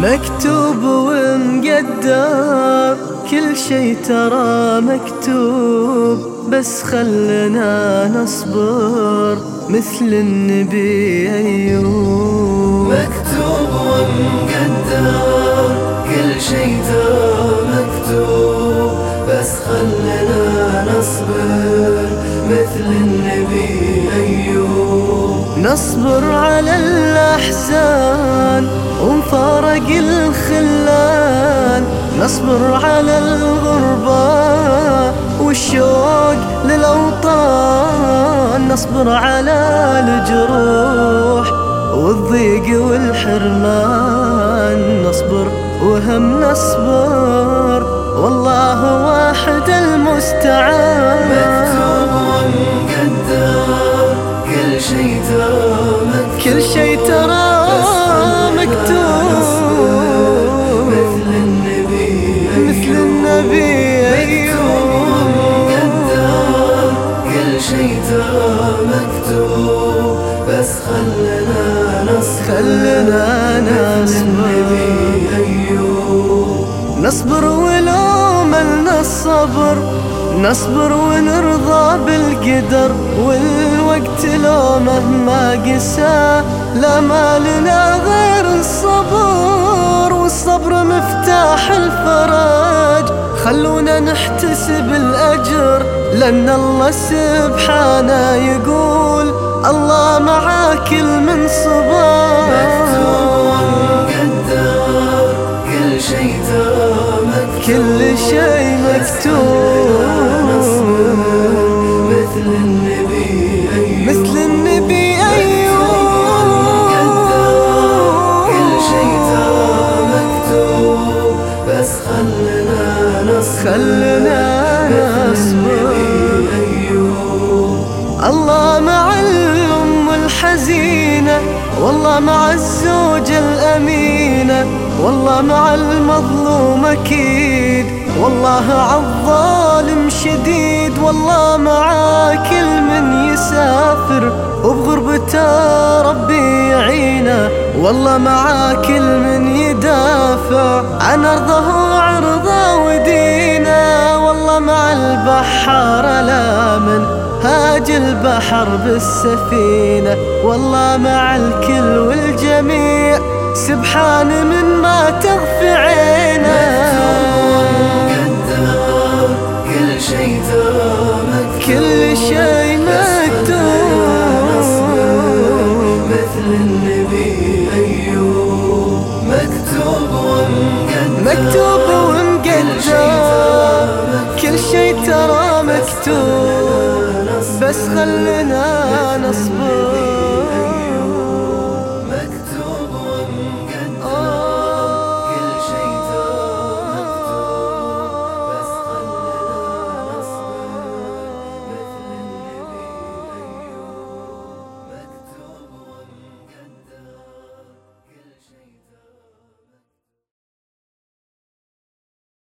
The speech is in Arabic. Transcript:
مكتوب ومقدر كل شي ترى مكتوب. بس خلنا نصبر مثل النبي أيوب. مكتوب ومقدر كل شي مكتوب. بس خلنا نصبر مثل النبي أيوب. نصبر على الأحزان ونفارق الخلان. نصبر على الغربة والشوق للأوطان نصبر على الجروح والضيق والحرمان. نصبر وهم نصبر مكتوب بس خلنا نصبر. خلنا نصبر. أيوب نصبر ولو ملنا الصبر نصبر ونرضى بالقدر. والوقت لو مهما قسى لا ما لنا غير الصبر خلونا نحتسب الأجر لأن الله سبحانه يقول الله مع كل من صبر. كل شي ترى مكتوب. والله مع الزوجة الأمينة والله مع المظلوم أكيد. والله عالظالم شديد والله مع كل من يسافر. وبغربته ربي يعينه والله مع كل من يدافع. عن أرضه وعرضه ودينه والله مع البحار لا هاج البحر بالسفينة والله مع الكل والجميع. سبحان من ما تغفي عينه. كل شي مكتوب. كل شي مكتوب مثل النبي أيوب مكتوب ومقدر مكتوب ومقدر كل شي ترى مكتوب. بس خلنا نصبر.